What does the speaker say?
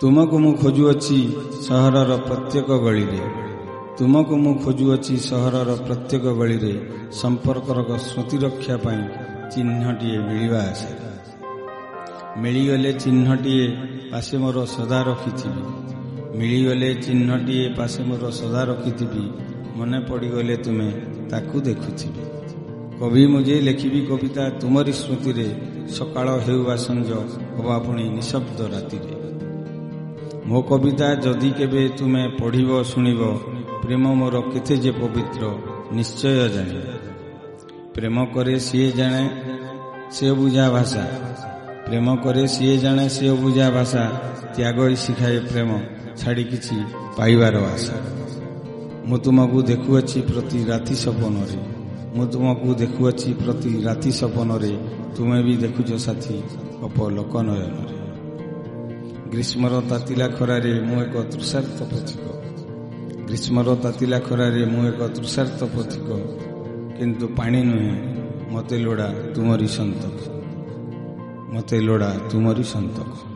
ତୁମକୁ ମୁଁ ଖୋଜୁଅଛି ସହରର ପ୍ରତ୍ୟେକ ଗଳିରେ। ତୁମକୁ ମୁଁ ଖୋଜୁଅଛି ସହରର ପ୍ରତ୍ୟେକ ଗଳିରେ ସମ୍ପର୍କର ସ୍ମୃତି ରକ୍ଷା ପାଇଁ ଚିହ୍ନଟିଏ ମିଳିବା ଆଶାରେ ମିଳିଗଲେ ଚିହ୍ନଟିଏ ପାଶେ ମୋର ସଦା ରଖିଥିବି। ମିଳିଗଲେ ଚିହ୍ନଟିଏ ପାଶେ ମୋର ସଦା ରଖିଥିବି। ମନେ ପଡ଼ିଗଲେ ତୁମେ ତାକୁ ଦେଖୁଥିବି। କବି ମୁଁ ଯେ ଲେଖିବି କବିତା ତୁମରି ସ୍ମୃତିରେ ସକାଳ ହେଉ ବା ସଞ୍ଜ ଅବା ପୁଣି ନିଶବ୍ଦ ରାତିରେ। ମୋ କବିତା ଯଦି କେବେ ତୁମେ ପଢ଼ିବ ଶୁଣିବ ପ୍ରେମ ମୋର କେତେ ଯେ ପବିତ୍ର ନିଶ୍ଚୟ ଜାଣିବ। ପ୍ରେମ କରେ ସିଏ ଜାଣେ ସେ ବୁଝା ଭାଷା। ପ୍ରେମ କରେ ସିଏ ଜାଣେ ସେ ବୁଝା ଭାଷା। ତ୍ୟାଗରେ ଶିଖାଏ ପ୍ରେମ ଛାଡ଼ି କିଛି ପାଇବାର ଆଶା। ମୁଁ ତୁମକୁ ଦେଖୁଅଛି ପ୍ରତି ରାତି ସପନରେ। ମୁଁ ତୁମକୁ ଦେଖୁଅଛି ପ୍ରତି ରାତି ସପନରେ। ତୁମେ ବି ଦେଖୁଛ ସାଥୀ ଅପ ଲୋକନୟନରେ ଗ୍ରୀଷ୍ମର ତାତିଲା ଖରାରେ ମୁଁ ଏକ ତୃଷାର୍ଥ ପଥିକ। ଗ୍ରୀଷ୍ମର ତାତିଲା ଖରାରେ ମୁଁ ଏକ ତୃଷାର୍ଥ ପଥିକ। କିନ୍ତୁ ପାଣି ନୁହେଁ ମୋତେ ଲୋଡ଼ା ତୁମରି ସନ୍ତକ। ମୋତେ ଲୋଡ଼ା ତୁମରି ସନ୍ତକ।